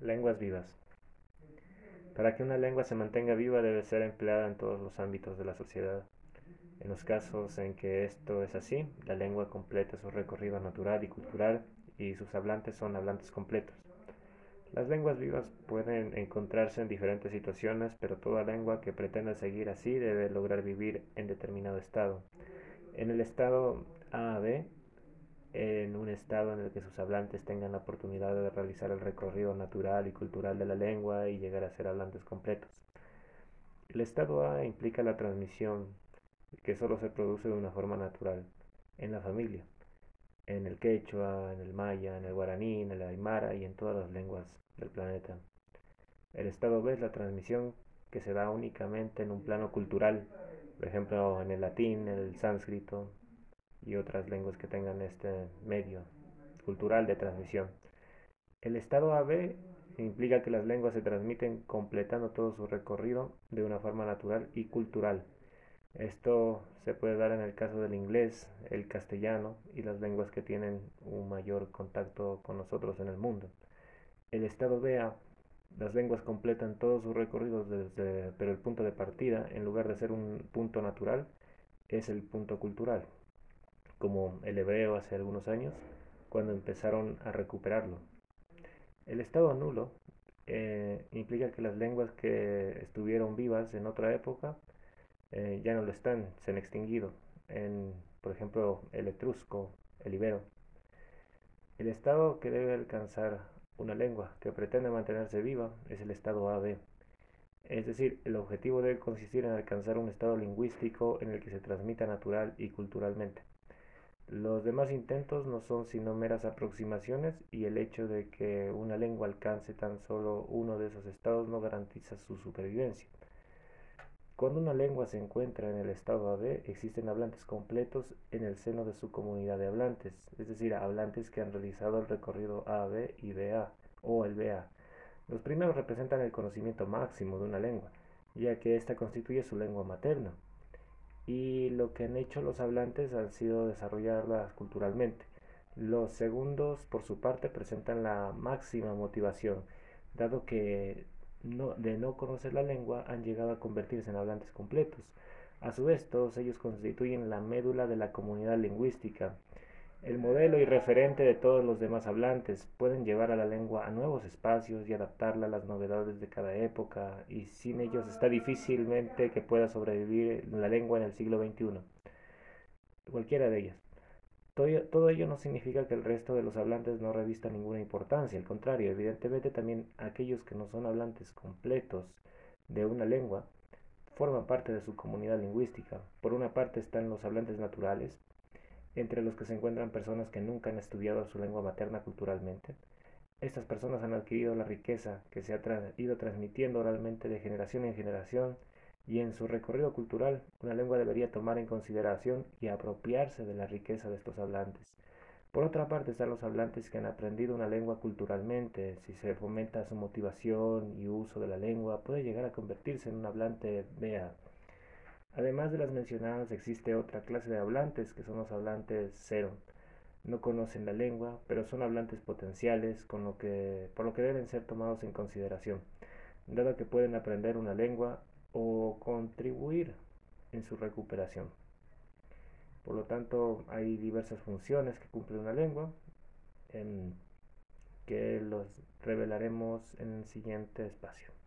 Lenguas vivas. Para que una lengua se mantenga viva debe ser empleada en todos los ámbitos de la sociedad. En los casos en que esto es así, la lengua completa su recorrido natural y cultural y sus hablantes son hablantes completos. Las lenguas vivas pueden encontrarse en diferentes situaciones, pero toda lengua que pretenda seguir así debe lograr vivir en determinado estado. En el estado A a B en un estado en el que sus hablantes tengan la oportunidad de realizar el recorrido natural y cultural de la lengua y llegar a ser hablantes completos. El estado A implica la transmisión que solo se produce de una forma natural, en la familia, en el quechua, en el maya, en el guaraní, en el aymara y en todas las lenguas del planeta. El estado B es la transmisión que se da únicamente en un plano cultural, por ejemplo en el latín, el sánscrito, y otras lenguas que tengan este medio cultural de transmisión. El estado AB implica que las lenguas se transmiten completando todo su recorrido de una forma natural y cultural. Esto se puede dar en el caso del inglés, el castellano y las lenguas que tienen un mayor contacto con nosotros en el mundo. El estado BA, las lenguas completan todo su recorrido desde, pero el punto de partida, en lugar de ser un punto natural, es el punto cultural como el hebreo hace algunos años, cuando empezaron a recuperarlo. El estado nulo eh, implica que las lenguas que estuvieron vivas en otra época eh, ya no lo están, se han extinguido. En, por ejemplo, el etrusco, el ibero. El estado que debe alcanzar una lengua que pretende mantenerse viva es el estado AB. Es decir, el objetivo debe consistir en alcanzar un estado lingüístico en el que se transmita natural y culturalmente. Los demás intentos no son sino meras aproximaciones y el hecho de que una lengua alcance tan solo uno de esos estados no garantiza su supervivencia. Cuando una lengua se encuentra en el estado AB, existen hablantes completos en el seno de su comunidad de hablantes, es decir, hablantes que han realizado el recorrido AB y BA, o el BA. Los primeros representan el conocimiento máximo de una lengua, ya que ésta constituye su lengua materna y lo que han hecho los hablantes ha sido desarrollarlas culturalmente. Los segundos, por su parte, presentan la máxima motivación, dado que no, de no conocer la lengua han llegado a convertirse en hablantes completos. A su vez, todos ellos constituyen la médula de la comunidad lingüística, el modelo y referente de todos los demás hablantes pueden llevar a la lengua a nuevos espacios y adaptarla a las novedades de cada época y sin ellos está difícilmente que pueda sobrevivir la lengua en el siglo XXI. Cualquiera de ellas. Todo, todo ello no significa que el resto de los hablantes no revista ninguna importancia, al contrario, evidentemente también aquellos que no son hablantes completos de una lengua forman parte de su comunidad lingüística. Por una parte están los hablantes naturales, entre los que se encuentran personas que nunca han estudiado su lengua materna culturalmente. Estas personas han adquirido la riqueza que se ha ido transmitiendo oralmente de generación en generación y en su recorrido cultural una lengua debería tomar en consideración y apropiarse de la riqueza de estos hablantes. Por otra parte están los hablantes que han aprendido una lengua culturalmente. Si se fomenta su motivación y uso de la lengua, puede llegar a convertirse en un hablante vea Además de las mencionadas, existe otra clase de hablantes, que son los hablantes cero. No conocen la lengua, pero son hablantes potenciales, con lo que, por lo que deben ser tomados en consideración, dado que pueden aprender una lengua o contribuir en su recuperación. Por lo tanto, hay diversas funciones que cumple una lengua, en que los revelaremos en el siguiente espacio.